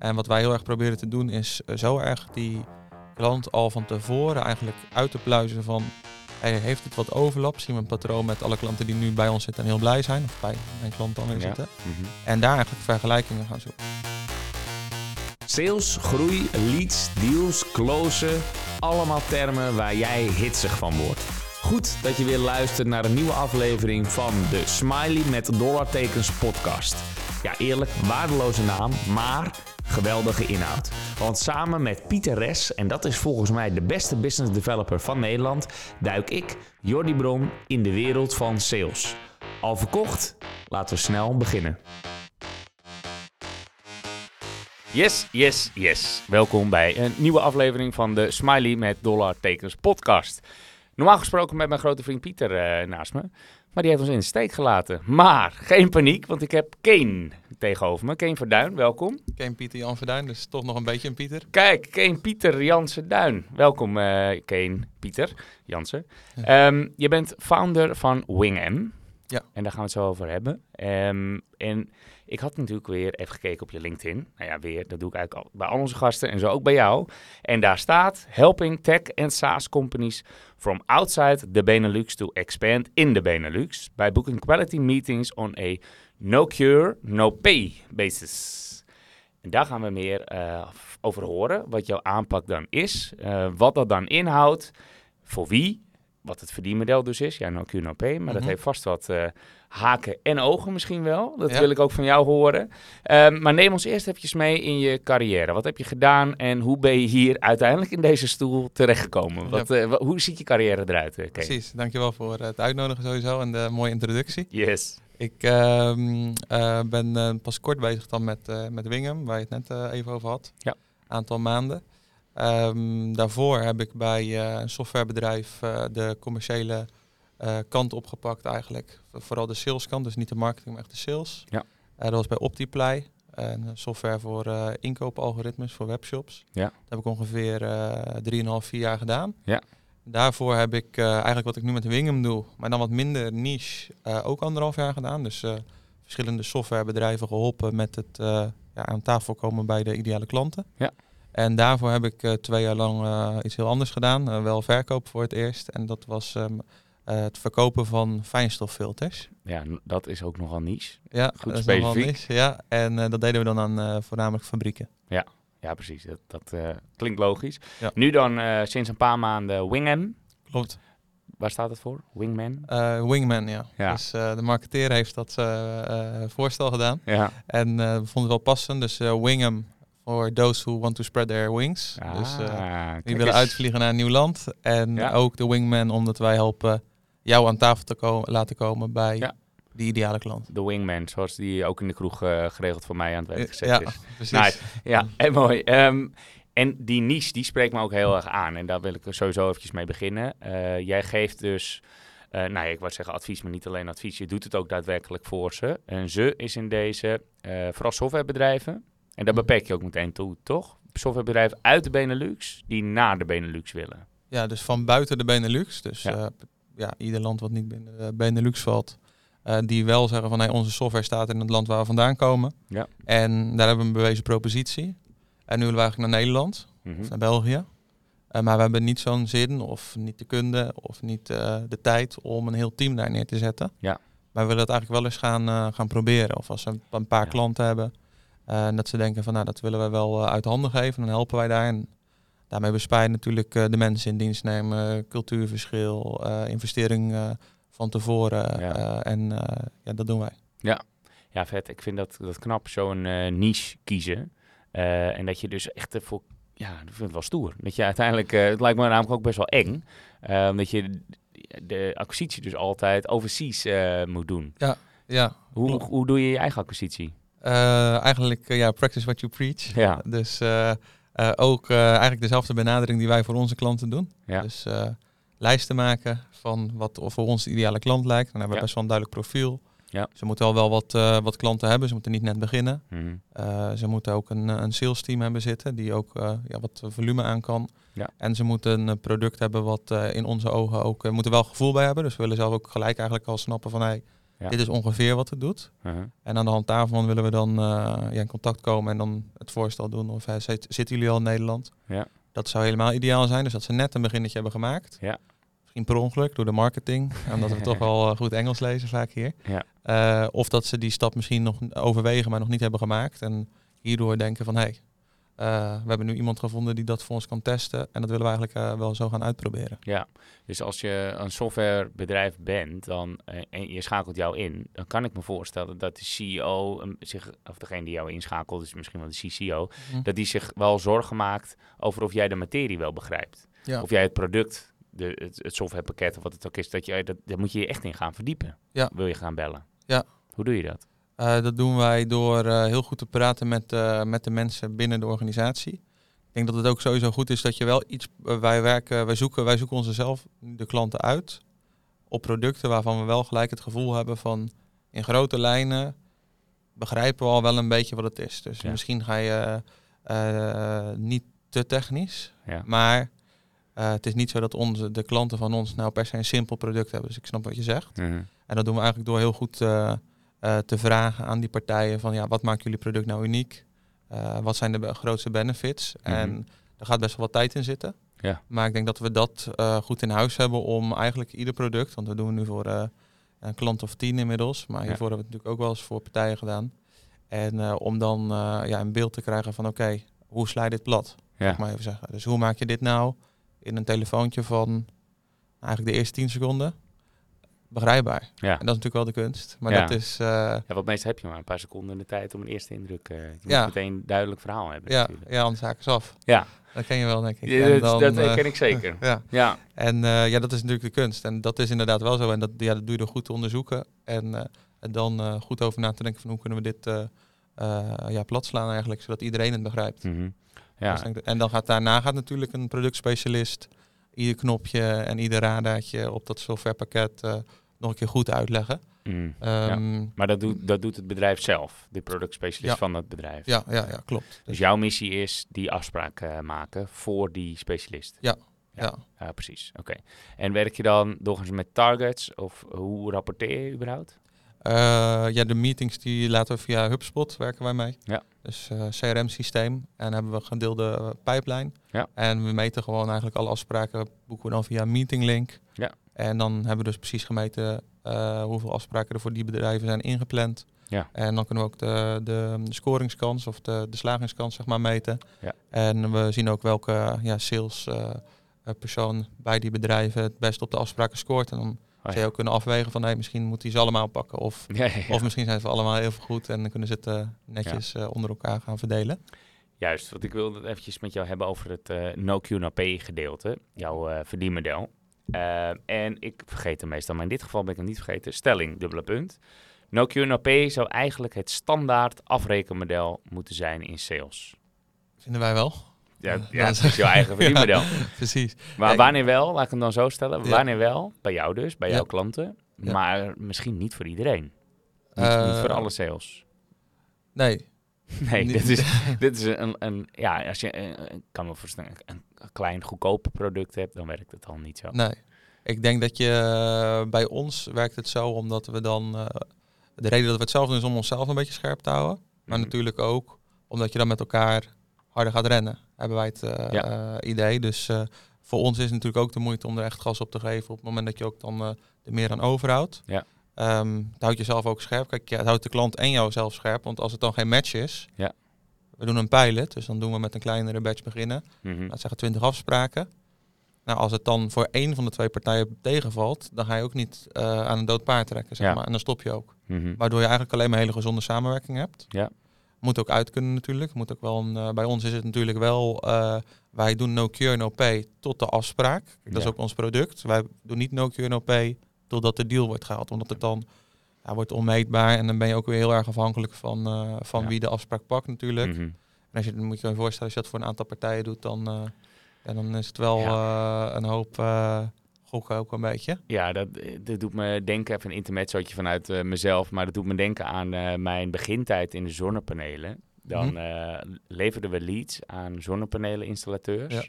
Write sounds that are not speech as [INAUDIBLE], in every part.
En wat wij heel erg proberen te doen is eh, zo erg die klant al van tevoren eigenlijk uit te pluizen van... Hey, heeft het wat overlap? Zien we een patroon met alle klanten die nu bij ons zitten en heel blij zijn? Of bij mijn klant dan weer Ja. zitten. Mhm. En daar eigenlijk vergelijkingen gaan zoeken. Sales, groei, leads, deals, closen. Allemaal termen waar jij hitsig van wordt. Goed dat je weer luistert naar een nieuwe aflevering van de Smiley met dollartekens podcast. Ja, eerlijk, waardeloze naam, maar geweldige inhoud. Want samen met Pieter Res, en dat is volgens mij de beste business developer van Nederland, duik ik, Jordi Bron, in de wereld van sales. Al verkocht? Laten we snel beginnen. Yes, yes, yes. Welkom bij een nieuwe aflevering van de Smiley met dollartekens podcast. Normaal gesproken met mijn grote vriend Pieter eh, naast me. Maar die heeft ons in de steek gelaten. Maar geen paniek, want ik heb Kane tegenover me. Kane Verduin, welkom. Ken Pieter Jan Verduin, dus toch nog een beetje een Pieter. Kijk, Kane Pieter Jansen Duin. Welkom eh Kane Pieter Jansen. Ehm, je bent founder van WingM. Ja. En daar gaan we het zo over hebben. Ehm, en ik had natuurlijk weer even gekeken op je LinkedIn. Nou ja, weer, dat doe ik eigenlijk al, bij al onze gasten en zo ook bij jou. En daar staat Helping Tech and SaaS Companies from outside the Benelux to expand in the Benelux by booking quality meetings on a no cure, no pay basis. En daar gaan we meer eh, over horen, wat jouw aanpak dan is, eh, wat dat dan inhoudt, voor wie, wat het verdienmodel dus is. Ja, no Q, no maar dat Mhm. heeft vast wat eh, haken en ogen misschien wel. Dat Ja. wil ik ook van jou horen. Ehm, maar neem ons eerst eventjes mee in je carrière. Wat heb je gedaan en hoe ben je hier uiteindelijk in deze stoel terechtgekomen? Wat, eh, hoe ziet je carrière eruit, eh, Kees? Precies, dankjewel voor het uitnodigen sowieso en de mooie introductie. Yes. Ik ehm, eh, ben pas kort bezig dan met, met Wingham, waar je het net even over had. Ja. Aantal maanden. Ehm, daarvoor heb ik bij eh, een softwarebedrijf eh, de commerciële eh, kant opgepakt eigenlijk. Vooral de saleskant, dus niet de marketing, maar echt de sales. Ja. Dat was bij Optiply, een software voor inkoopalgoritmes voor webshops. Ja. Dat heb ik ongeveer eh 3,5, 4 jaar gedaan. Ja. Daarvoor heb ik eigenlijk wat ik nu met Wingham doe, maar dan wat minder niche, ook anderhalf jaar gedaan. Dus verschillende softwarebedrijven geholpen met het ja, aan tafel komen bij de ideale klanten. Ja. En daarvoor heb ik eh, twee jaar lang eh, iets heel anders gedaan. Eh, wel verkoop voor het eerst. En dat was ehm, eh, het verkopen van fijnstoffilters. Ja, dat is ook nogal niche. Ja, Goed dat specifiek. niche, Ja, en dat deden we dan aan voornamelijk fabrieken. Ja, precies. Dat, dat klinkt logisch. Ja. Nu dan sinds een paar maanden Wingham. Klopt. Waar staat het voor? Wingman? Wingman, ja. Ja. Dus de marketeer heeft dat voorstel gedaan. Ja. En we vonden het wel passend. Dus Wingham voor those who want to spread their wings. Ah, dus eh, die willen uitvliegen naar een nieuw land. En ook de Wingman, omdat wij helpen jou aan tafel te ko- laten komen bij die ideale klant. De Wingman, zoals die ook in de kroeg eh, geregeld voor mij aan het werk gezet ja, is. [LAUGHS] precies. Nice. Ja, en mooi. Ehm, en die niche, die spreekt me ook heel erg aan. En daar wil ik sowieso eventjes mee beginnen. Eh, jij geeft dus, eh nou ja, ik wou zeggen advies, maar niet alleen advies. Je doet het ook daadwerkelijk voor ze. En ze is in deze, eh, vooral softwarebedrijven. En daar Mhm. beperk je ook meteen toe, toch? Softwarebedrijven uit de Benelux, die naar de Benelux willen. Ja, dus van buiten de Benelux. Dus Ja. ja, ja ieder land wat niet binnen de Benelux valt. eh, die wel zeggen van hey, onze software staat in het land waar we vandaan komen. Ja. En daar hebben we een bewezen propositie. En nu willen we eigenlijk naar Nederland. Mhm. of naar België. Eh, maar we hebben niet zo'n zin of niet de kunde of niet eh, de tijd om een heel team daar neer te zetten. Ja. Maar we willen het eigenlijk wel eens gaan, eh, gaan proberen. Of als we een, paar Ja. klanten hebben eh, en dat ze denken van nou dat willen we wel eh, uit handen geven, dan helpen wij daar. En daarmee bespaar je natuurlijk eh, de mensen in dienst nemen, cultuurverschil, eh, investering eh, van tevoren. Ja. eh, en eh, ja, dat doen wij. Ja, vet. Ik vind dat, dat knap, zo'n eh, niche kiezen. Eh, en dat je dus echt ervoor... Ja, ik vind het wel stoer. Dat je uiteindelijk... eh, het lijkt me namelijk ook best wel eng. eh, omdat je de acquisitie dus altijd overseas eh, moet doen. Ja, Hoe, Klopt. hoe doe je je eigen acquisitie? Eh, eigenlijk eh, ja, practice what you preach. Ja, Dus eh, ook eigenlijk dezelfde benadering die wij voor onze klanten doen. ja. Dus lijsten maken van wat of voor ons de ideale klant lijkt. Dan hebben we Ja. best wel een duidelijk profiel. Ja. Ze moeten al wel wat, wat klanten hebben. Ze moeten niet net beginnen. Eh, ze moeten ook een, een sales team hebben zitten die ook ja, wat volume aan kan. Ja. En ze moeten een product hebben wat in onze ogen ook... moeten wel gevoel bij hebben. Dus we willen zelf ook gelijk eigenlijk al snappen van... Hey, Ja. Dit is ongeveer wat het doet. Uh-huh. En aan de hand daarvan willen we dan eh, ja, in contact komen en dan het voorstel doen. Of eh, zit- zitten jullie al in Nederland? Ja. Dat zou helemaal ideaal zijn. Dus dat ze net een beginnetje hebben gemaakt. Ja. Misschien per ongeluk door de marketing. [LAUGHS] Omdat we toch wel eh, goed Engels lezen vaak hier. Ja. Of dat ze die stap misschien nog overwegen, maar nog niet hebben gemaakt. En hierdoor denken van hé, hey, we hebben nu iemand gevonden die dat voor ons kan testen. En dat willen we eigenlijk eh, wel zo gaan uitproberen. Ja, dus als je een softwarebedrijf bent dan, eh, en je schakelt jou in, dan kan ik me voorstellen dat de CEO, zich, of degene die jou inschakelt, dus misschien wel de CCO, Hm. dat die zich wel zorgen maakt over of jij de materie wel begrijpt. Ja. Of jij het product, de, het, het softwarepakket of wat het ook is, dat jij, dat, daar moet je je echt in gaan verdiepen. Ja. Wil je gaan bellen? Ja. Hoe doe je dat? Eh, dat doen wij door eh, heel goed te praten met, eh, met de mensen binnen de organisatie. Ik denk dat het ook sowieso goed is dat je wel iets. wij werken, wij zoeken, wij zoeken onszelf de klanten uit op producten waarvan we wel gelijk het gevoel hebben van in grote lijnen begrijpen we al wel een beetje wat het is. Dus Ja. misschien ga je niet te technisch, Ja. maar het is niet zo dat onze, de klanten van ons nou per se een simpel product hebben. Dus ik snap wat je zegt. Mhm. En dat doen we eigenlijk door heel goed eh, eh, te vragen aan die partijen van ja, wat maakt jullie product nou uniek? Eh, wat zijn de grootste benefits? Mhm. En daar gaat best wel wat tijd in zitten. Ja. Maar ik denk dat we dat eh, goed in huis hebben om eigenlijk ieder product, want we doen het nu voor een klant of tien inmiddels, maar Ja. hiervoor hebben we het natuurlijk ook wel eens voor partijen gedaan. En om dan ja, een beeld te krijgen van oké, hoe sla je dit plat? Ja. Mag ik maar even zeggen. Dus hoe maak je dit nou in een telefoontje van eigenlijk de eerste tien seconden begrijpbaar? Ja. En dat is natuurlijk wel de kunst. Maar Ja. dat is, eh, ja, wat meestal heb je maar een paar seconden de tijd om een eerste indruk. eh je Ja. moet meteen een duidelijk verhaal hebben. ja, natuurlijk. ja, anders haken ze af. Ja. Dat ken je wel, denk ik. Ja, dan, dat eh, ken ik zeker. [LAUGHS] ja, Ja. en ja, dat is natuurlijk de kunst. En dat is inderdaad wel zo. En dat, ja, dat doe je door goed te onderzoeken. En, en dan goed over na te denken van hoe kunnen we dit ja, plat slaan eigenlijk, zodat iedereen het begrijpt. Mhm. Ja. en dan gaat daarna gaat natuurlijk een productspecialist ieder knopje en ieder radartje op dat softwarepakket eh, nog een keer goed uitleggen. Mhm. Ehm, Maar dat doet, dat doet het bedrijf zelf, de productspecialist Ja. van het bedrijf. ja, ja, ja, klopt. Dus jouw missie is die afspraak eh, maken voor die specialist. Ja, ja. ja. Ja, precies. Oké. En werk je dan doorgaans met targets of hoe rapporteer je überhaupt? Eh, ja, de meetings die laten we via HubSpot werken wij mee. Ja. Dus eh, CRM-systeem. En hebben we gedeelde uh, pipeline. Ja. En we meten gewoon eigenlijk alle afspraken, boeken we dan via een meetinglink. Ja. En dan hebben we dus precies gemeten eh, hoeveel afspraken er voor die bedrijven zijn ingepland. Ja. En dan kunnen we ook de, de, de scoringskans of de, de slagingskans zeg maar meten. Ja. En we zien ook welke ja, sales eh, eh, persoon bij die bedrijven het best op de afspraken scoort. En dan Oh, zou je ook kunnen afwegen van hey, misschien moet hij ze allemaal pakken. Of, Ja, [LAUGHS] ja, ja. of misschien zijn ze allemaal heel veel goed en dan kunnen ze het eh, netjes eh, onder elkaar gaan verdelen. Juist, want ik wilde het eventjes met jou hebben over het eh no q no pay gedeelte, jouw verdienmodel. En ik vergeet hem meestal, maar in dit geval ben ik hem niet vergeten. Stelling, dubbele punt. No q no pay zou eigenlijk het standaard afrekenmodel moeten zijn in sales. Vinden wij wel. Ja, Ja, ja dat is jouw eigen [LAUGHS] verdienmodel. Precies. Maar wanneer wel, laat ik hem dan zo stellen. Wanneer wel, bij jou dus, bij jouw klanten. Maar misschien niet voor iedereen. Niet, Eh, niet voor alle sales. Nee. [LAUGHS] Nee, dit is, [LAUGHS] dit is een, een... Ja, als je... eh, ik kan me voorstellen, een, een klein goedkoop product hebt, dan werkt het al niet zo. Nee. Ik denk dat je eh, bij ons werkt het zo omdat we dan. eh, de reden dat we het zelf doen is om onszelf een beetje scherp te houden. Maar Mhm. natuurlijk ook omdat je dan met elkaar harder gaat rennen. Hebben wij het eh, Ja. eh, idee. Dus eh, voor ons is het natuurlijk ook de moeite om er echt gas op te geven. Op het moment dat je ook dan er meer aan overhoudt. Ja. Ehm, het houdt jezelf ook scherp. Kijk, ja, het houdt de klant en jouzelf scherp. Want als het dan geen match is. Ja. We doen een pilot. Dus dan doen we met een kleinere batch beginnen. Laat zeggen 20 afspraken. Nou, als het dan voor één van de twee partijen tegenvalt, dan ga je ook niet aan een dood paard trekken, zeg Ja. maar. En dan stop je ook. Mhm. Waardoor je eigenlijk alleen maar hele gezonde samenwerking hebt. Ja. Moet ook uit kunnen natuurlijk. Moet ook wel een, eh, bij ons is het natuurlijk wel, eh, wij doen no cure, no pay tot de afspraak. Kijk, dat is ook ons product. Wij doen niet no cure, no pay totdat de deal wordt gehaald. Omdat het dan ja, wordt onmeetbaar en dan ben je ook weer heel erg afhankelijk van, eh, van Ja. wie de afspraak pakt natuurlijk. Mhm. En als je, dan moet je je voorstellen, als je dat voor een aantal partijen doet, dan, ja, dan is het wel een hoop gokken ook een beetje. Ja, dat, eh, dat doet me denken, even een intermezzootje vanuit eh, mezelf, maar dat doet me denken aan eh, mijn begintijd in de zonnepanelen. Dan Mhm. leverden we leads aan zonnepanelen-installateurs. Ja.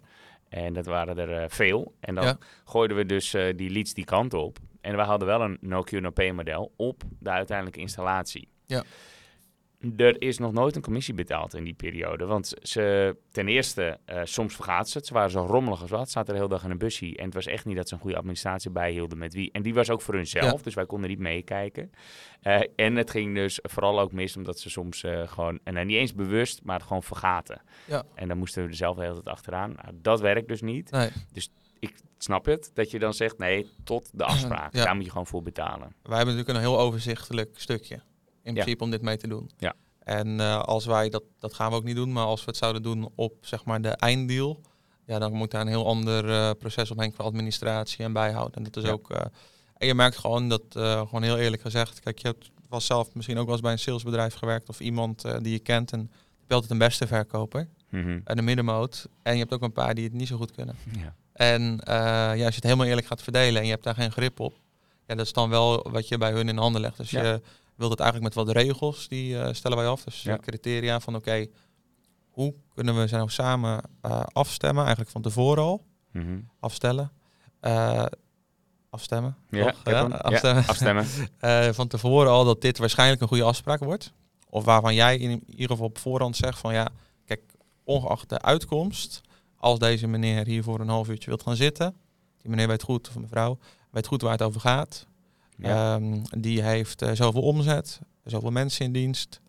En dat waren er veel. En dan Ja. gooiden we dus die leads die kant op. en we hadden wel een no-Q, model op de uiteindelijke installatie. Ja. Er is nog nooit een commissie betaald in die periode. Want ze, ten eerste, eh, soms vergaat ze het. Ze waren zo rommelig als wat. Ze zaten de hele dag in een busje. En het was echt niet dat ze een goede administratie bijhielden met wie. En die was ook voor hunzelf. Ja. Dus wij konden niet meekijken. Eh, en het ging dus vooral ook mis omdat ze soms eh, gewoon, en dan niet eens bewust, maar het gewoon vergaten. Ja. En dan moesten we er zelf de hele tijd achteraan. Nou, dat werkt dus niet. Nee, Ik snap het, dat je dan zegt, nee, tot de afspraak. Ja. Daar moet je gewoon voor betalen. wij hebben natuurlijk een heel overzichtelijk stukje. In Ja. principe om dit mee te doen. Ja. En eh, als wij dat, dat gaan we ook niet doen, maar als we het zouden doen op zeg maar de einddeal, ja, dan moet daar een heel ander eh, proces omheen qua administratie en bijhouden. En dat is Ja. ook. eh, en je merkt gewoon dat, gewoon heel eerlijk gezegd, kijk, je hebt was zelf misschien ook wel eens bij een salesbedrijf gewerkt of iemand die je kent en je hebt altijd een beste verkoper Mhm. en een middenmoot. En je hebt ook een paar die het niet zo goed kunnen. Ja. En ja, als je het helemaal eerlijk gaat verdelen en je hebt daar geen grip op, ja, dat is dan wel wat je bij hun in handen legt. Dus Ja. je wilt het eigenlijk met wat regels, die eh, stellen wij af. Dus Ja. eh, criteria van oké, hoe kunnen we ze nou samen eh, afstemmen, eigenlijk van tevoren al Mhm. afstellen. Afstemmen. Ja. Ja, afstemmen. afstemmen. [LAUGHS] Van tevoren al dat dit waarschijnlijk een goede afspraak wordt. Of waarvan jij in ieder geval op voorhand zegt van ja, kijk, ongeacht de uitkomst, als deze meneer hier voor een half uurtje wilt gaan zitten, die meneer weet goed, of mevrouw, weet goed waar het over gaat. Ja. Ehm, die heeft eh, zoveel omzet, zoveel mensen in dienst,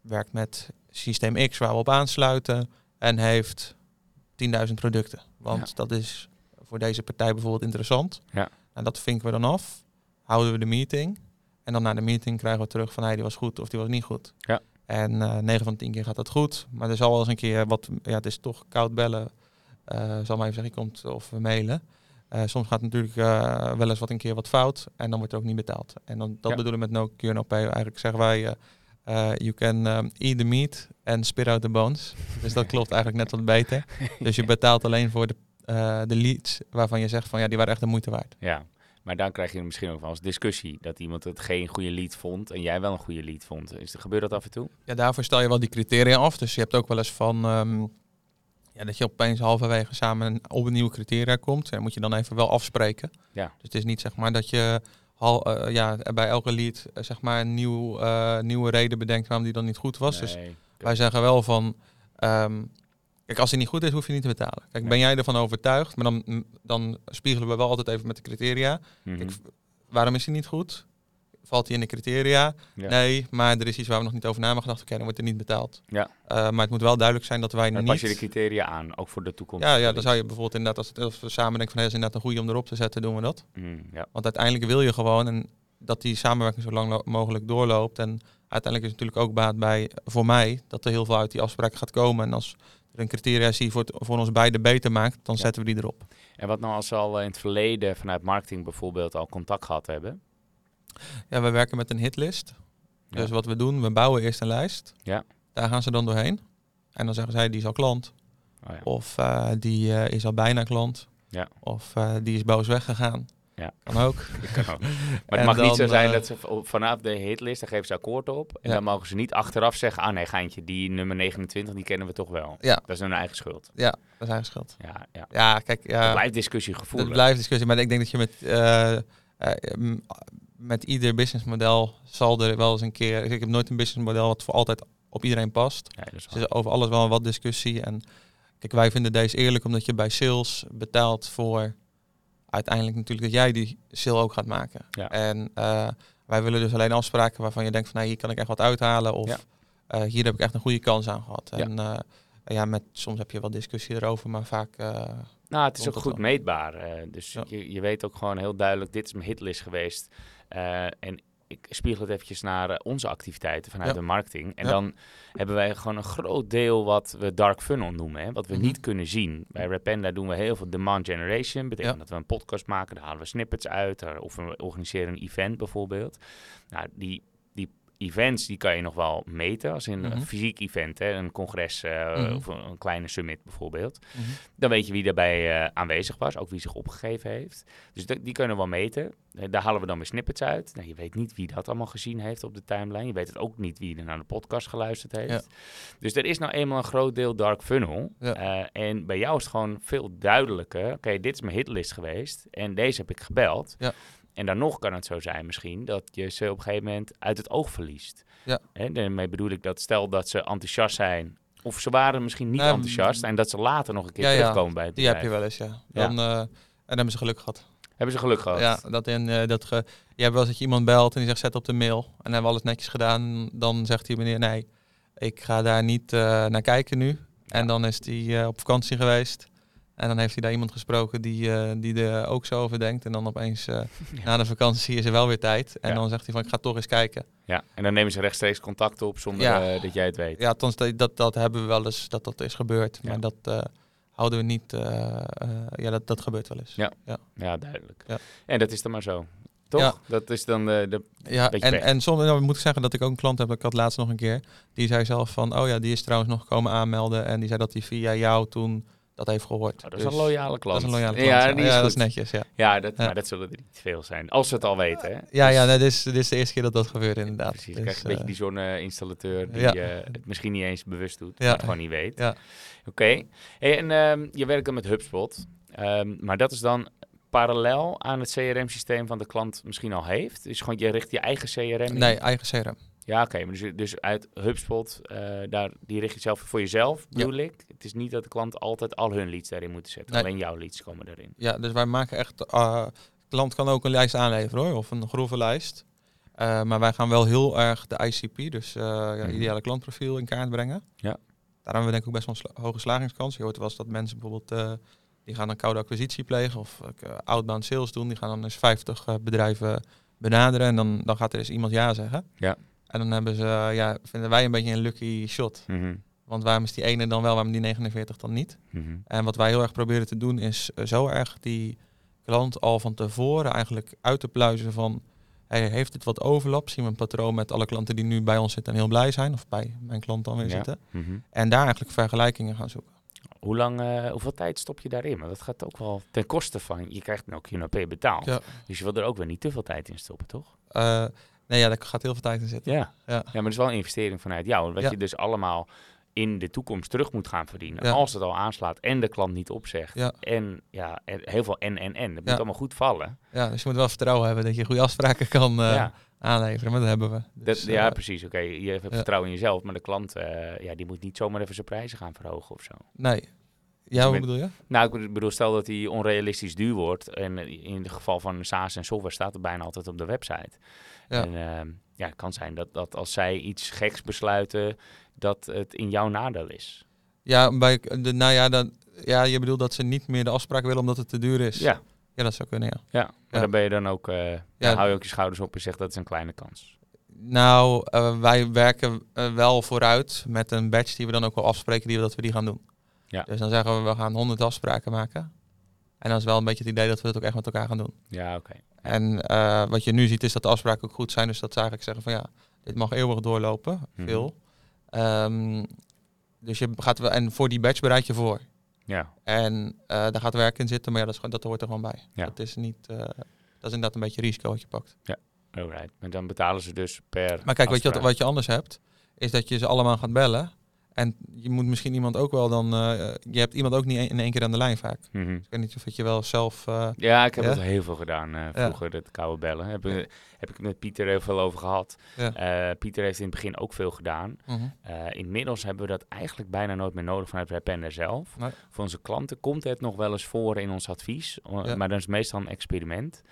werkt met systeem X waar we op aansluiten en heeft 10.000 producten. Want Ja. dat is voor deze partij bijvoorbeeld interessant. Ja. En dat vinken we dan af, houden we de meeting en dan na de meeting krijgen we terug van hey, die was goed of die was niet goed. Ja. En eh 9 van de 10 keer gaat dat goed, maar er zal wel eens een keer wat, ja, het is toch koud bellen, eh zal maar even zeggen, je komt of mailen. Eh, soms gaat natuurlijk eh, wel eens wat een keer wat fout en dan wordt er ook niet betaald. En dan, dat Ja. bedoelen we met no Q no pay. Eigenlijk zeggen wij, eh, you can um, eat the meat and spit out the bones. dus dat klopt eigenlijk net wat beter. [LAUGHS] Dus je betaalt alleen voor de, de leads waarvan je zegt van ja, die waren echt de moeite waard. Ja, maar dan krijg je misschien ook wel eens discussie. Dat iemand het geen goede lied vond en jij wel een goede lied vond. Is, gebeurt dat af en toe? Ja, daarvoor stel je wel die criteria af. Dus je hebt ook wel eens van ehm, ja, dat je opeens halverwege samen op een nieuwe criteria komt. En moet je dan even wel afspreken. Ja. Dus het is niet zeg maar dat je hal, eh, ja, bij elke lead eh, zeg maar een nieuw, eh, nieuwe reden bedenkt waarom die dan niet goed was. Dus wij zeggen wel van, ehm, kijk als hij niet goed is hoef je niet te betalen. Kijk, Nee. ben jij ervan overtuigd? Maar dan, dan spiegelen we wel altijd even met de criteria. Mhm. Kijk, waarom is hij niet goed? Valt hij in de criteria? Ja. Nee, maar er is iets waar we nog niet over na hebben gedacht. Oké, dan wordt er niet betaald. Ja. Eh, maar het moet wel duidelijk zijn dat wij Dan niet... pas je de criteria aan, ook voor de toekomst. ja, ja, dan zou je bijvoorbeeld inderdaad, als, het, als we samen denken van hey, is inderdaad een goede om erop te zetten, doen we dat. Mm, ja. Want uiteindelijk wil je gewoon en dat die samenwerking zo lang mogelijk doorloopt. En uiteindelijk is het natuurlijk ook baat bij, voor mij, dat er heel veel uit die afspraak gaat komen. En als er een criteria is die voor, het- voor ons beiden beter maakt, dan Ja. zetten we die erop. En wat nou als ze al in het verleden vanuit marketing bijvoorbeeld al contact gehad hebben? Ja, we werken met een hitlist. Ja. Dus wat we doen, we bouwen eerst een lijst. Ja. Daar gaan ze dan doorheen. En dan zeggen zij, die is al klant. Oh, ja. Of eh, die eh, is al bijna klant. Ja. Of eh, die is boos weggegaan. Ja. Kan ook. [LAUGHS] Dat kan ook. Maar het mag niet zo zijn dat ze vanaf de hitlist, daar geven ze akkoord op. En Ja. dan mogen ze niet achteraf zeggen, ah nee Geintje, die nummer 29, die kennen we toch wel. Ja. Dat is hun eigen schuld. Ja, dat is eigen schuld. Ja, ja. Ja, kijk, Het blijft discussiegevoelig. het blijft discussie. Maar ik denk dat je met, met ieder businessmodel zal er wel eens een keer... Ik heb nooit een businessmodel wat voor altijd op iedereen past. Ja, Dus er is over alles wel wat discussie. En kijk, wij vinden deze eerlijk omdat je bij sales betaalt voor uiteindelijk natuurlijk dat jij die sale ook gaat maken. Ja. En eh, wij willen dus alleen afspraken waarvan je denkt van nou, hier kan ik echt wat uithalen of Ja. eh, hier heb ik echt een goede kans aan gehad. Ja. En eh, ja, met, soms heb je wel discussie erover, maar vaak Nou, het is ook goed meetbaar. dus je, je weet ook gewoon heel duidelijk, dit is mijn hitlist geweest. Eh, en ik spiegel het eventjes naar eh, onze activiteiten vanuit Ja. de marketing. En Ja. dan hebben wij gewoon een groot deel wat we dark funnel noemen. Hè, wat we Mhm. niet kunnen zien. Bij Rapenda doen we heel veel demand generation. Betekent Ja. dat we een podcast maken, daar halen we snippets uit. Of we organiseren een event bijvoorbeeld. Nou, die events die kan je nog wel meten. Als in Mhm. een fysiek event, hè, een congres eh, Mhm. of een, kleine summit bijvoorbeeld. mhm. Dan weet je wie daarbij eh, aanwezig was, ook wie zich opgegeven heeft. Dus die kunnen we wel meten. Eh, daar halen we dan weer snippets uit. Nou, je weet niet wie dat allemaal gezien heeft op de timeline. Je weet het ook niet wie er naar de podcast geluisterd heeft. Ja. Dus er is nou eenmaal een groot deel dark funnel. Ja. En bij jou is het gewoon veel duidelijker. Oké, dit is mijn hitlist geweest en deze heb ik gebeld. Ja. En dan nog kan het zo zijn misschien dat je ze op een gegeven moment uit het oog verliest. Ja. En daarmee bedoel ik dat stel dat ze enthousiast zijn, of ze waren misschien niet Nou, enthousiast en dat ze later nog een keer ja, ja, terugkomen bij het Die heb bedrijf. je wel eens, ja. Dan, eh, en dan hebben ze geluk gehad. Hebben ze geluk gehad? Ja, dat in eh, dat ge, je hebt wel eens dat je iemand belt en die zegt zet op de mail. En dan hebben we alles netjes gedaan. Dan zegt die meneer nee, ik ga daar niet eh, naar kijken nu. En dan is eh, op vakantie geweest. En dan heeft hij daar iemand gesproken die, eh, die er ook zo over denkt. En dan opeens eh, [LAUGHS] na de vakantie is er wel weer tijd. En Ja. dan zegt hij van ik ga toch eens kijken. Ja, en dan nemen ze rechtstreeks contact op zonder Ja. eh, dat jij het weet. Ja, dat, dat, dat hebben we wel eens dat dat is gebeurd. Maar dat houden we niet. ja, dat, dat gebeurt wel eens. Ja. Ja, duidelijk. Ja. En dat is dan maar zo. Toch? Ja. Dat is dan de, de Ja, en, pech. en soms nou, moet ik zeggen dat ik ook een klant heb, ik had laatst nog een keer, die zei zelf van, oh ja, die is trouwens nog komen aanmelden en die zei dat hij via jou toen dat heeft gehoord. Oh, dat is Dus een loyale klant. Dat is een loyale klant. Ja, Ja, die is ja, dat is netjes, ja. Ja, dat, maar dat zullen er niet veel zijn. Als ze het al weten, hè? Ja, Dus- ja nee, dit, is, dit is de eerste keer dat dat gebeurt inderdaad. Precies, Dus, krijg je een beetje eh, die zonneinstallateur die ja. eh, het misschien niet eens bewust doet, Ja. maar het gewoon niet weet. Ja. Oké. Hey, en ehm, je werkt dan met HubSpot, Ehm, maar dat is dan parallel aan het CRM-systeem van de klant misschien al heeft? Dus gewoon je richt je eigen CRM in? nee, eigen CRM. Ja, oké. maar dus, dus uit HubSpot, eh, daar, die richt je zelf voor jezelf, Ja. bedoel ik. Het is niet dat de klant altijd al hun leads daarin moeten zetten. Nee. Alleen jouw leads komen erin. Ja, dus wij maken echt, de klant kan ook een lijst aanleveren hoor, of een grove lijst. Eh, maar wij gaan wel heel erg de ICP, dus ja, Mhm. ideale klantprofiel in kaart brengen. Ja. Daar hebben we denk ik ook best wel een sla- hoge slagingskans. Je hoort wel eens dat mensen bijvoorbeeld, die gaan een koude acquisitie plegen of uh, outbound sales doen. Die gaan dan eens 50 eh, bedrijven benaderen en dan, dan gaat er eens iemand ja zeggen. Ja. En dan hebben ze, eh, ja, vinden wij een beetje een lucky shot. Mhm. Want waarom is die ene dan wel, waarom die 49 dan niet? Mhm. En wat wij heel erg proberen te doen is eh, zo erg die klant al van tevoren eigenlijk uit te pluizen van... Hey, heeft het wat overlap? Zien we een patroon met alle klanten die nu bij ons zitten en heel blij zijn? Of bij mijn klant dan weer Ja. zitten? Mhm. En daar eigenlijk vergelijkingen gaan zoeken. Hoe lang, eh, hoeveel tijd stop je daarin? Want dat gaat ook wel ten koste van, je krijgt nou QNAP betaald. Ja. Dus je wil er ook weer niet te veel tijd in stoppen, toch? Nee, ja, daar gaat heel veel tijd in zitten. Ja. Ja. ja, maar het is wel een investering vanuit jou. Wat Ja. je dus allemaal in de toekomst terug moet gaan verdienen. Ja. Als het al aanslaat en de klant niet opzegt. Ja. En ja, heel veel en en en. Dat moet Ja. allemaal goed vallen. Ja, dus je moet wel vertrouwen hebben dat je goede afspraken kan eh, aanleveren. Maar dat hebben we. Dat, Dus, ja, eh, precies. Oké, je hebt vertrouwen in jezelf, maar de klant eh, ja, die moet niet zomaar even zijn prijzen gaan verhogen of zo. nee. Ja, met- bedoel je? Nou, ik bedoel, stel dat die onrealistisch duur wordt. En in het geval van SaaS en software staat het bijna altijd op de website. Ja. En ehm, ja, het kan zijn dat, dat als zij iets geks besluiten, dat het in jouw nadeel is. Ja, bij, de, nou ja, dan, ja, je bedoelt dat ze niet meer de afspraak willen omdat het te duur is. Ja, Ja, dat zou kunnen, ja. ja. maar Ja. dan ben je dan ook, eh, Ja. hou je ook je schouders op en zegt dat is een kleine kans. Nou, eh, wij werken eh, wel vooruit met een badge die we dan ook wel afspreken die we, dat we die gaan doen. Ja. Dus dan zeggen we, we gaan 100 afspraken maken. En dan is wel een beetje het idee dat we het ook echt met elkaar gaan doen. Ja, oké. En eh, wat je nu ziet is dat de afspraken ook goed zijn. Dus dat ze eigenlijk zeggen van ja, dit mag eeuwig doorlopen. Mhm. Veel. Ehm, dus je gaat wel, en voor die badge bereid je voor. Ja, En eh, daar gaat werk in zitten, maar ja, dat, is, gewoon- dat hoort er gewoon bij. Ja. Dat is niet, eh, dat is inderdaad een beetje risico wat je pakt. alright. Maar dan betalen ze dus per Maar kijk, weet je wat, wat je anders hebt, is dat je ze allemaal gaat bellen. En je moet misschien iemand ook wel dan, eh, je hebt iemand ook niet in één keer aan de lijn vaak. Mhm. Ik weet niet of het je wel zelf, eh, Ja, ik heb Ja? dat heel veel gedaan eh, vroeger, dat koude bellen. Heb, ik- heb ik met Pieter heel veel over gehad. Ja. Eh, Pieter heeft in het begin ook veel gedaan. mhm. Inmiddels hebben we dat eigenlijk bijna nooit meer nodig vanuit Rapender zelf. Nee. Voor onze klanten komt het nog wel eens voor in ons advies, Ja. maar dat is meestal een experiment.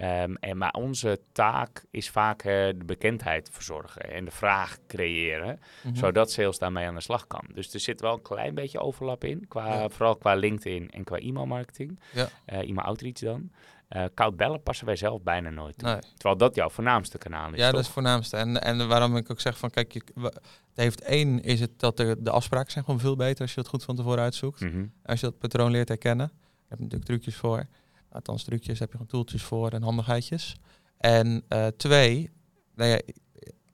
Ehm, en, maar onze taak is vaak eh, de bekendheid verzorgen en de vraag creëren, Mhm. zodat sales daarmee aan de slag kan. Dus er zit wel een klein beetje overlap in, qua, Ja. vooral qua LinkedIn en qua e-mailmarketing, Ja. Eh, e-mail outreach dan. Eh, koud bellen passen wij zelf bijna nooit toe. Nee. Terwijl dat jouw voornaamste kanaal is, Ja, dat is het voornaamste. En, en waarom ik ook zeg van, kijk, je, het heeft één, is het dat de, de afspraken zijn gewoon veel beter als je het goed van tevoren uitzoekt. Mhm. Als je dat patroon leert herkennen. Je hebt natuurlijk trucjes voor. Althans, trucjes heb je gewoon toeltjes voor en handigheidjes. En eh, twee, nou ja,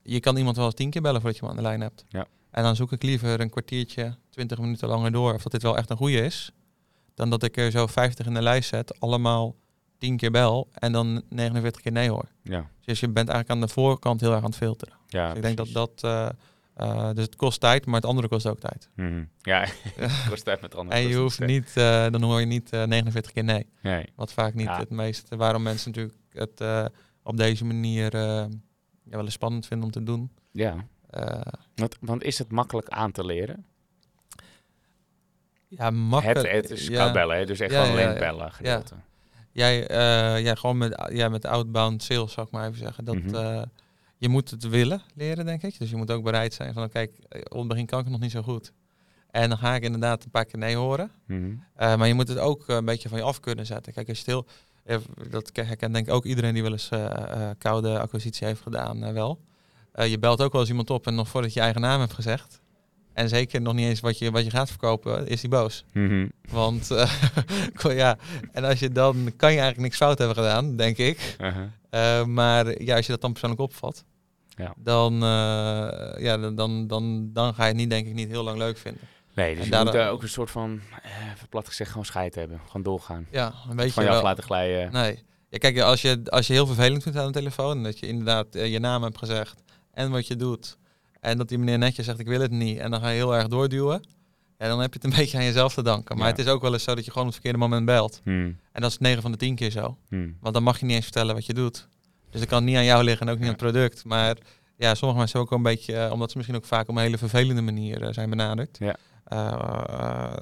je kan iemand wel eens tien keer bellen voordat je hem aan de lijn hebt. Ja. En dan zoek ik liever een kwartiertje, twintig minuten langer door of dat dit wel echt een goede is. Dan dat ik er zo 50 in de lijst zet, allemaal tien keer bel en dan 49 keer nee hoor. Ja, Dus je bent eigenlijk aan de voorkant heel erg aan het filteren. ja Dus ik denk dat precies. dat, eh, Eh, dus het kost tijd, maar het andere kost ook tijd. Mhm. Ja, [LAUGHS] het kost tijd met andere En je hoeft het, niet, eh, dan hoor je niet eh, 49 keer nee. Nee. Wat vaak niet Ja. het meest, waarom mensen natuurlijk het op deze manier ja, wel eens spannend vinden om te doen. Ja. Want, want is het makkelijk aan te leren? ja, makkelijk. Het, het is ja. bellen, dus echt Ja, gewoon alleen ja. bellen gedeelte. Jij, ja, gewoon met, ja, met outbound sales, zou ik maar even zeggen. Dat, Mhm. Je moet het willen leren, denk ik. Dus je moet ook bereid zijn van, kijk, eh, op het begin kan ik nog niet zo goed. En dan ga ik inderdaad een paar keer nee horen. Mhm. Eh, maar je moet het ook eh, een beetje van je af kunnen zetten. Kijk, als je eh, dat herkent denk ik ook iedereen die wel eens koude acquisitie heeft gedaan wel. Je belt ook wel eens iemand op en nog voordat je eigen naam hebt gezegd. En zeker nog niet eens wat je, wat je gaat verkopen, is die boos. Mhm. Want [LAUGHS] ja, en als je dan kan je eigenlijk niks fout hebben gedaan, denk ik. Uh-huh. Eh, maar ja, als je dat dan persoonlijk opvat, Ja. dan, eh, ja, dan, dan, dan, dan ga je het niet, denk ik, niet heel lang leuk vinden. Nee, dus En je daar- moet eh, ook een soort van, even plat gezegd, gewoon scheid hebben. Gewoon doorgaan. Ja, een beetje Van je af laten glijden. Nee. Ja, kijk, als je, als je heel vervelend vindt aan de telefoon, dat je inderdaad je naam hebt gezegd en wat je doet, en dat die meneer netjes zegt ik wil het niet, en dan ga je heel erg doorduwen, ja, dan heb je het een [LAUGHS] beetje aan jezelf te danken. Maar Ja. het is ook wel eens zo dat je gewoon op het verkeerde moment belt. Hmm. En dat is 9 van de 10 keer zo. Hmm. Want dan mag je niet eens vertellen wat je doet. Dus het kan niet aan jou liggen en ook niet aan het product. Maar ja, sommige mensen ook wel een beetje, eh, omdat ze misschien ook vaak op een hele vervelende manier eh, zijn benaderd. Ja. Eh,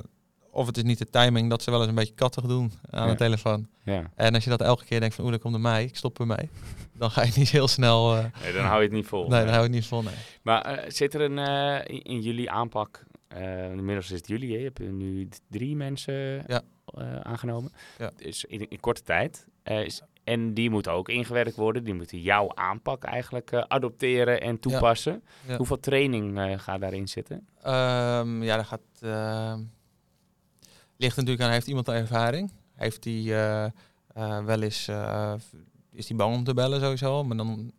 of het is niet de timing dat ze wel eens een beetje kattig doen aan Ja. de telefoon. Ja. En als je dat elke keer denkt van, oeh, dat komt door mij, ik stop ermee. [LAUGHS] dan ga je niet heel snel, Nee, dan hou je het niet vol. nee, dan hou je het niet vol, nee. Maar zit er een, in, in jullie aanpak, eh, inmiddels is het jullie, hè? je hebt nu drie mensen Ja. eh, aangenomen. Ja. Dus in, in korte tijd. Eh, is- en die moeten ook ingewerkt worden. Die moeten jouw aanpak eigenlijk adopteren en toepassen. Ja. Hoeveel training gaat daarin zitten? Ehm, ja, dat gaat. ehm, ligt natuurlijk aan, heeft iemand ervaring? Heeft hij eh, wel eens. is hij bang om te bellen sowieso? Maar dan.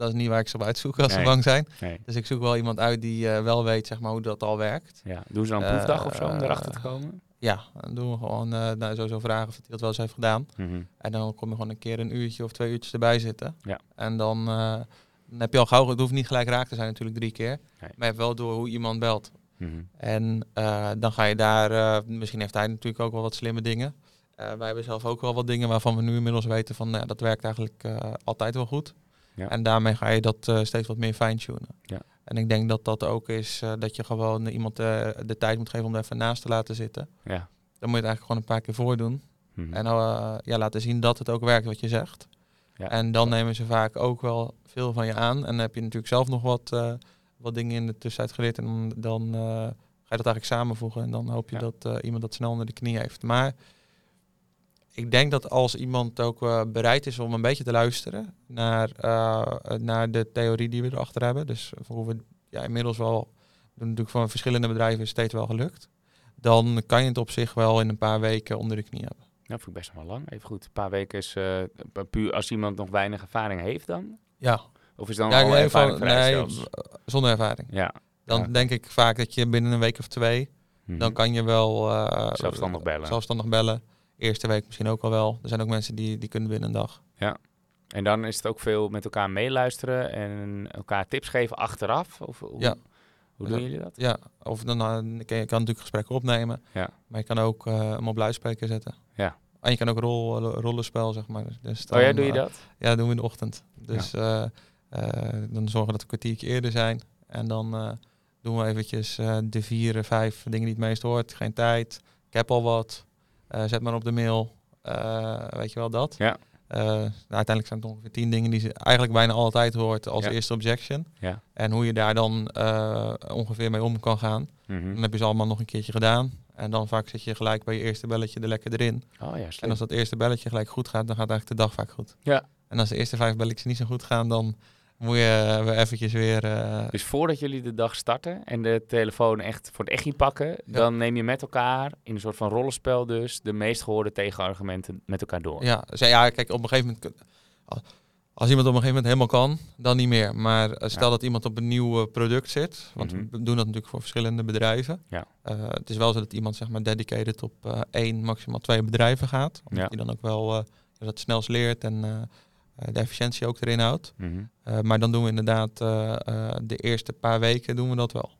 Dat is niet waar ik ze op uitzoek als Nee. ze bang zijn. Nee. Dus ik zoek wel iemand uit die eh, wel weet zeg maar, hoe dat al werkt. Ja. Doen ze dan een proefdag of zo om Eh, erachter te komen? Ja, dan doen we gewoon eh nou, sowieso vragen of hij dat wel eens heeft gedaan. Mhm. En dan kom je gewoon een keer een uurtje of twee uurtjes erbij zitten. Ja. En dan, dan heb je al gauw, het hoeft niet gelijk raak te zijn natuurlijk drie keer. Maar je hebt wel door hoe iemand belt. Mhm. En dan ga je daar, misschien heeft hij natuurlijk ook wel wat slimme dingen. Eh, wij hebben zelf ook wel wat dingen waarvan we nu inmiddels weten van nou, dat werkt eigenlijk altijd wel goed. Ja. En daarmee ga je dat eh, steeds wat meer fine-tunen. Ja. En ik denk dat dat ook is eh, dat je gewoon iemand eh, de tijd moet geven om er even naast te laten zitten. Ja. Dan moet je het eigenlijk gewoon een paar keer voordoen. Mhm. En ja, laten zien dat het ook werkt wat je zegt. Ja. En dan nemen ze vaak ook wel veel van je aan. En dan heb je natuurlijk zelf nog wat, wat dingen in de tussentijd geleerd. En dan, dan ga je dat eigenlijk samenvoegen. En dan hoop je dat iemand dat snel onder de knie heeft. Maar ik denk dat als iemand ook eh, bereid is om een beetje te luisteren naar, eh, naar de theorie die we erachter hebben. Dus hoe we ja, inmiddels wel, natuurlijk van verschillende bedrijven is steeds wel gelukt. Dan kan je het op zich wel in een paar weken onder de knie hebben. Nou, vind ik best wel lang. Even goed, een paar weken is eh, puur als iemand nog weinig ervaring heeft dan? Ja, Of is dan ja, nee, ervaring van- nee, zonder ervaring. Ja. Dan Ja. denk ik vaak dat je binnen een week of twee, Mhm. dan kan je wel... Zelfstandig bellen. Zelfstandig bellen. Eerste week misschien ook al wel. Er zijn ook mensen die, die kunnen binnen een dag. En dan is het ook veel met elkaar meeluisteren en elkaar tips geven achteraf? Of hoe, Ja. hoe Ja. doen jullie dat? Ja, of dan eh, kan je kan natuurlijk gesprekken opnemen. Ja. Maar je kan ook eh, hem op luidspreker zetten. Ja. En je kan ook rol, rollenspel, zeg maar. Dus Oh ja, dan, doe je eh, dat? Ja, dat doen we in de ochtend. Dus eh, eh, dan zorgen we dat we een kwartiertje eerder zijn. En dan eh, doen we eventjes eh, de vier, eh, vijf dingen die het meest hoort. Geen tijd. Ik heb al wat. Eh, zet maar op de mail. Eh, weet je wel dat? Ja. Eh, nou, uiteindelijk zijn het ongeveer tien dingen die ze eigenlijk bijna altijd hoort als Ja. eerste objection. Ja. En hoe je daar dan ongeveer mee om kan gaan. Mhm. Dan heb je ze allemaal nog een keertje gedaan. En dan vaak zit je gelijk bij je eerste belletje er lekker erin. Oh ja, En als dat eerste belletje gelijk goed gaat, dan gaat eigenlijk de dag vaak goed. Ja. En als de eerste vijf belletjes niet zo goed gaan, dan moet je weer eventjes weer... eh, Dus voordat jullie de dag starten en de telefoon echt voor het echt pakken, dan neem je met elkaar, in een soort van rollenspel dus, de meest gehoorde tegenargumenten met elkaar door. ja, dus ja, kijk, op een gegeven moment... als- iemand op een gegeven moment helemaal kan, dan niet meer. Maar eh, stel Ja. dat iemand op een nieuw eh, product zit, want Mhm. we doen dat natuurlijk voor verschillende bedrijven. Ja. Eh, het is wel zo dat iemand zeg maar dedicated op eh, één, maximaal twee bedrijven gaat. Omdat Ja. hij dan ook wel eh, dat snelst leert en eh, eh, de efficiëntie ook erin houdt. Mhm. Eh, maar dan doen we inderdaad eh, eh, de eerste paar weken doen we dat wel.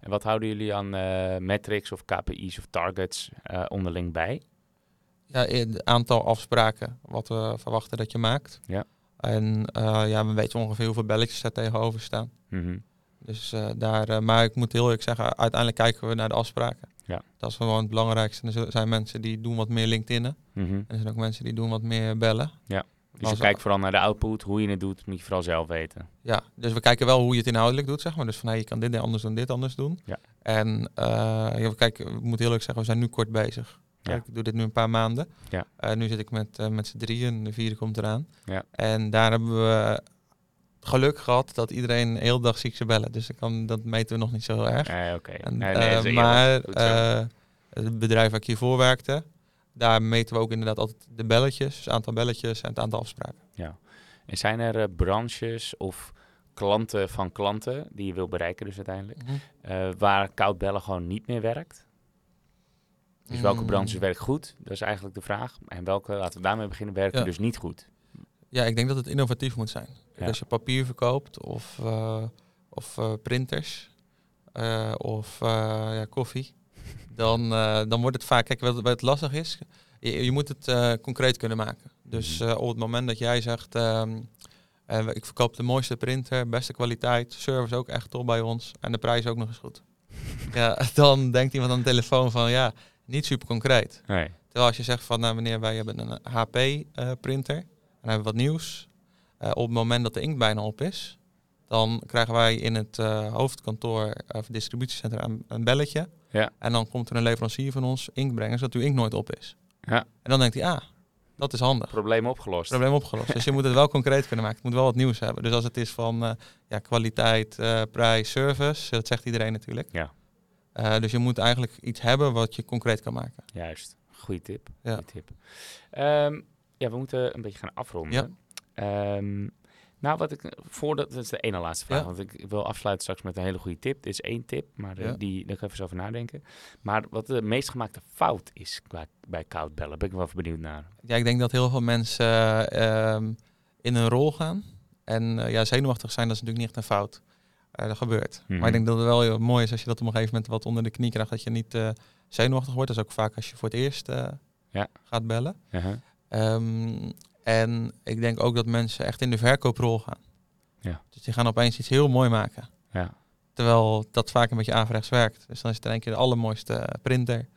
En wat houden jullie aan eh, metrics of KPI's of targets eh, onderling bij? Ja, het aantal afspraken wat we verwachten dat je maakt. Ja. En eh, ja, we weten ongeveer hoeveel belletjes er tegenover staan. Mhm. Dus eh, daar, eh, maar ik moet heel eerlijk zeggen, uiteindelijk kijken we naar de afspraken. Ja. Dat is gewoon het belangrijkste. Er zijn mensen die doen wat meer LinkedIn. Mhm. En er zijn ook mensen die doen wat meer bellen. Dus je Als- kijkt vooral naar de output, hoe je het doet, moet je vooral zelf weten. Ja, dus we kijken wel hoe je het inhoudelijk doet, zeg maar. Dus van, hey, je kan dit anders doen, dit anders doen. Ja. En eh, kijken, ik moet heel eerlijk zeggen, we zijn nu kort bezig. Ja. Ik doe dit nu een paar maanden. Ja. Eh, nu zit ik met, eh, met z'n drieën, de vierde komt eraan. Ja. En daar hebben we geluk gehad dat iedereen de hele dag ziek zou bellen. Dus kan, dat meten we nog niet zo heel erg. Nee, oké. Nee, nee, maar het bedrijf waar ik hiervoor werkte, daar meten we ook inderdaad altijd de belletjes, dus het aantal belletjes en het aantal afspraken. En zijn er eh, branches of klanten van klanten die je wil bereiken dus uiteindelijk, eh, waar koud bellen gewoon niet meer werkt? Dus welke Mm. branches werkt goed? Dat is eigenlijk de vraag. En welke, laten we daarmee beginnen, werken Ja. dus niet goed? Ja, ik denk dat het innovatief moet zijn. Ja. Als je papier verkoopt of, eh, of printers of ja, koffie, dan, eh, dan wordt het vaak... Kijk, wat, wat het lastig is, je, je moet het eh, concreet kunnen maken. Dus Mhm. eh, op het moment dat jij zegt... ehm, eh, ik verkoop de mooiste printer, beste kwaliteit, service ook echt top bij ons en de prijs ook nog eens goed. [LAUGHS] ja, dan denkt iemand aan de telefoon van ja, niet super concreet. Nee. Terwijl als je zegt van, nou meneer, wij hebben een HP-printer en hebben wat nieuws. Op het moment dat de inkt bijna op is, dan krijgen wij in het eh, hoofdkantoor of distributiecentrum een, een belletje. Ja. En dan komt er een leverancier van ons inkt brengen, zodat uw inkt nooit op is. Ja. En dan denkt hij, ah, dat is handig. Probleem opgelost. Probleem opgelost. dus je moet het wel concreet kunnen maken. Het moet wel wat nieuws hebben. Dus als het is van eh, ja, kwaliteit, eh, prijs, service, dat zegt iedereen natuurlijk. Ja. Eh, dus je moet eigenlijk iets hebben wat je concreet kan maken. Juist. Goeie tip. Ja. Goeie tip. Ehm, ja, we moeten een beetje gaan afronden. Ehm, nou, wat ik voordat dat is de ene laatste vraag, Ja. want ik wil afsluiten straks met een hele goede tip. Dit is één tip, maar eh, Ja. die daar ga ik even over nadenken. Maar wat de meest gemaakte fout is qua, bij koud bellen, ben ik wel even benieuwd naar. Ja, ik denk dat heel veel mensen eh, ehm, in een rol gaan. En eh, ja, zenuwachtig zijn, dat is natuurlijk niet echt een fout. Dat gebeurt. Mhm. Maar ik denk dat het wel heel mooi is als je dat op een gegeven moment wat onder de knie krijgt, dat je niet zenuwachtig wordt. Dat is ook vaak als je voor het eerst Ja. gaat bellen. Uh-huh. Ehm, en ik denk ook dat mensen echt in de verkooprol gaan. Ja. Dus die gaan opeens iets heel mooi maken. Ja. Terwijl dat vaak een beetje averechts werkt. Dus dan is het in één keer de allermooiste printer.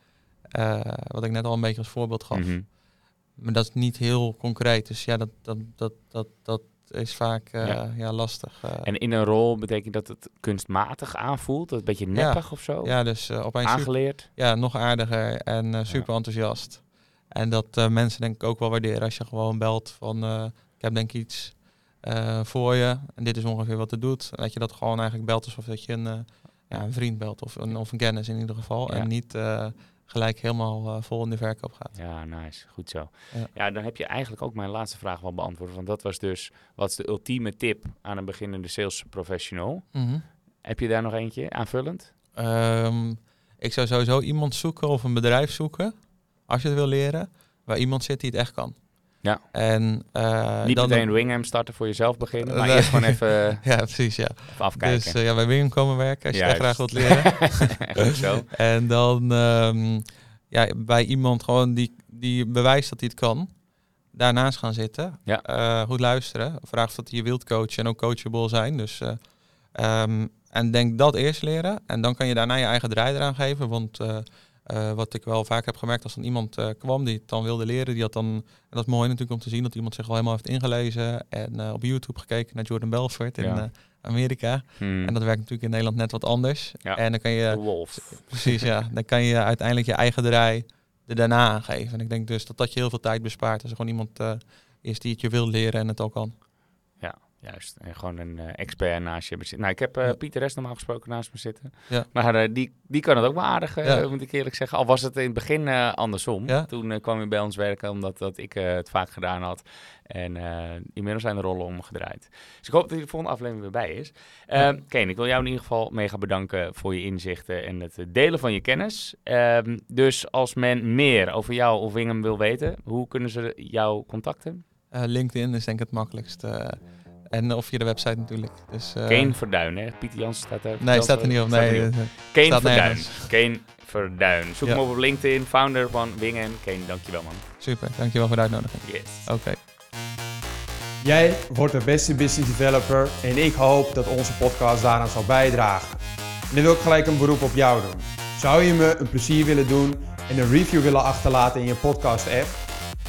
eh, wat ik net al een beetje als voorbeeld gaf. Mhm. Maar dat is niet heel concreet. Dus ja, dat, dat, dat, dat, dat is vaak eh, Ja. ja. lastig. eh. En in een rol betekent dat het kunstmatig aanvoelt, dat het een beetje neppig of zo? ja, dus opeens super- Aangeleerd? ja, nog aardiger en super enthousiast. En dat eh, mensen denk ik ook wel waarderen als je gewoon belt van eh, ik heb denk ik iets eh, voor je en dit is ongeveer wat het doet. En dat je dat gewoon eigenlijk belt alsof dat je een, ja, een vriend belt of een, of een kennis in ieder geval. Ja. En niet gelijk helemaal vol in de verkoop gaat. Ja, nice. Goed zo. Ja. Ja. dan heb je eigenlijk ook mijn laatste vraag wel beantwoord. Want dat was dus, wat is de ultieme tip aan een beginnende sales professional? Heb je daar nog eentje aanvullend? Ehm, ik zou sowieso iemand zoeken of een bedrijf zoeken, als je het wil leren, waar iemand zit die het echt kan. Ja. En uh, Niet dan meteen Wingham starten voor jezelf beginnen, maar eerst gewoon even, [LAUGHS] Ja, precies, ja. even afkijken. Dus eh, ja, bij Wingham komen werken als je echt graag wilt leren. [LAUGHS] Goed zo. [LAUGHS] en dan ehm, ja, bij iemand gewoon die, die bewijst dat hij het kan, daarnaast gaan zitten. Ja. Eh, goed luisteren. Vraag of dat hij je wilt coachen en ook coachable zijn. Dus, eh, ehm, en denk dat eerst leren. En dan kan je daarna je eigen draai eraan geven. Want eh, wat ik wel vaak heb gemerkt, als dan iemand eh, kwam die het dan wilde leren, die had dan, en dat is mooi natuurlijk om te zien, dat iemand zich al helemaal heeft ingelezen en eh, op YouTube gekeken naar Jordan Belfort in Ja. Amerika. Hmm. En dat werkt natuurlijk in Nederland net wat anders. Ja. En dan kan je wolf. [LAUGHS] Precies, ja. Dan kan je uiteindelijk je eigen draai er daarna aangeven. En ik denk dus dat dat je heel veel tijd bespaart. Als er gewoon iemand is die het je wil leren en het al kan. Juist. En gewoon een eh, expert naast je hebben zitten. Nou, ik heb eh, Ja. Pieter Rest normaal gesproken naast me zitten. Ja. Maar eh, die, die kan het ook wel aardig, Ja. moet ik eerlijk zeggen. Al was het in het begin andersom. Toen kwam hij bij ons werken omdat dat ik het vaak gedaan had. En inmiddels zijn de rollen omgedraaid. Dus ik hoop dat hij de volgende aflevering weer bij is. Eh Ja. Kane, ik wil jou in ieder geval mega bedanken voor je inzichten en het delen van je kennis. Ehm, dus als men meer over jou of Wingham wil weten, hoe kunnen ze jou contacten? LinkedIn is denk ik het makkelijkst. En of via de website natuurlijk. Dus, Kane Verduin, hè? Pieter Jans staat er. Nee, staat er niet op. Nee, Kane Verduin. Kane Verduin. Zoek hem op op LinkedIn, founder van Wingen. Kane, dankjewel man. Super, dankjewel voor de uitnodiging. Yes. Oké. Jij wordt de beste business developer en ik hoop dat onze podcast daaraan zal bijdragen. En dan wil ik gelijk een beroep op jou doen. Zou je me een plezier willen doen en een review willen achterlaten in je podcast app?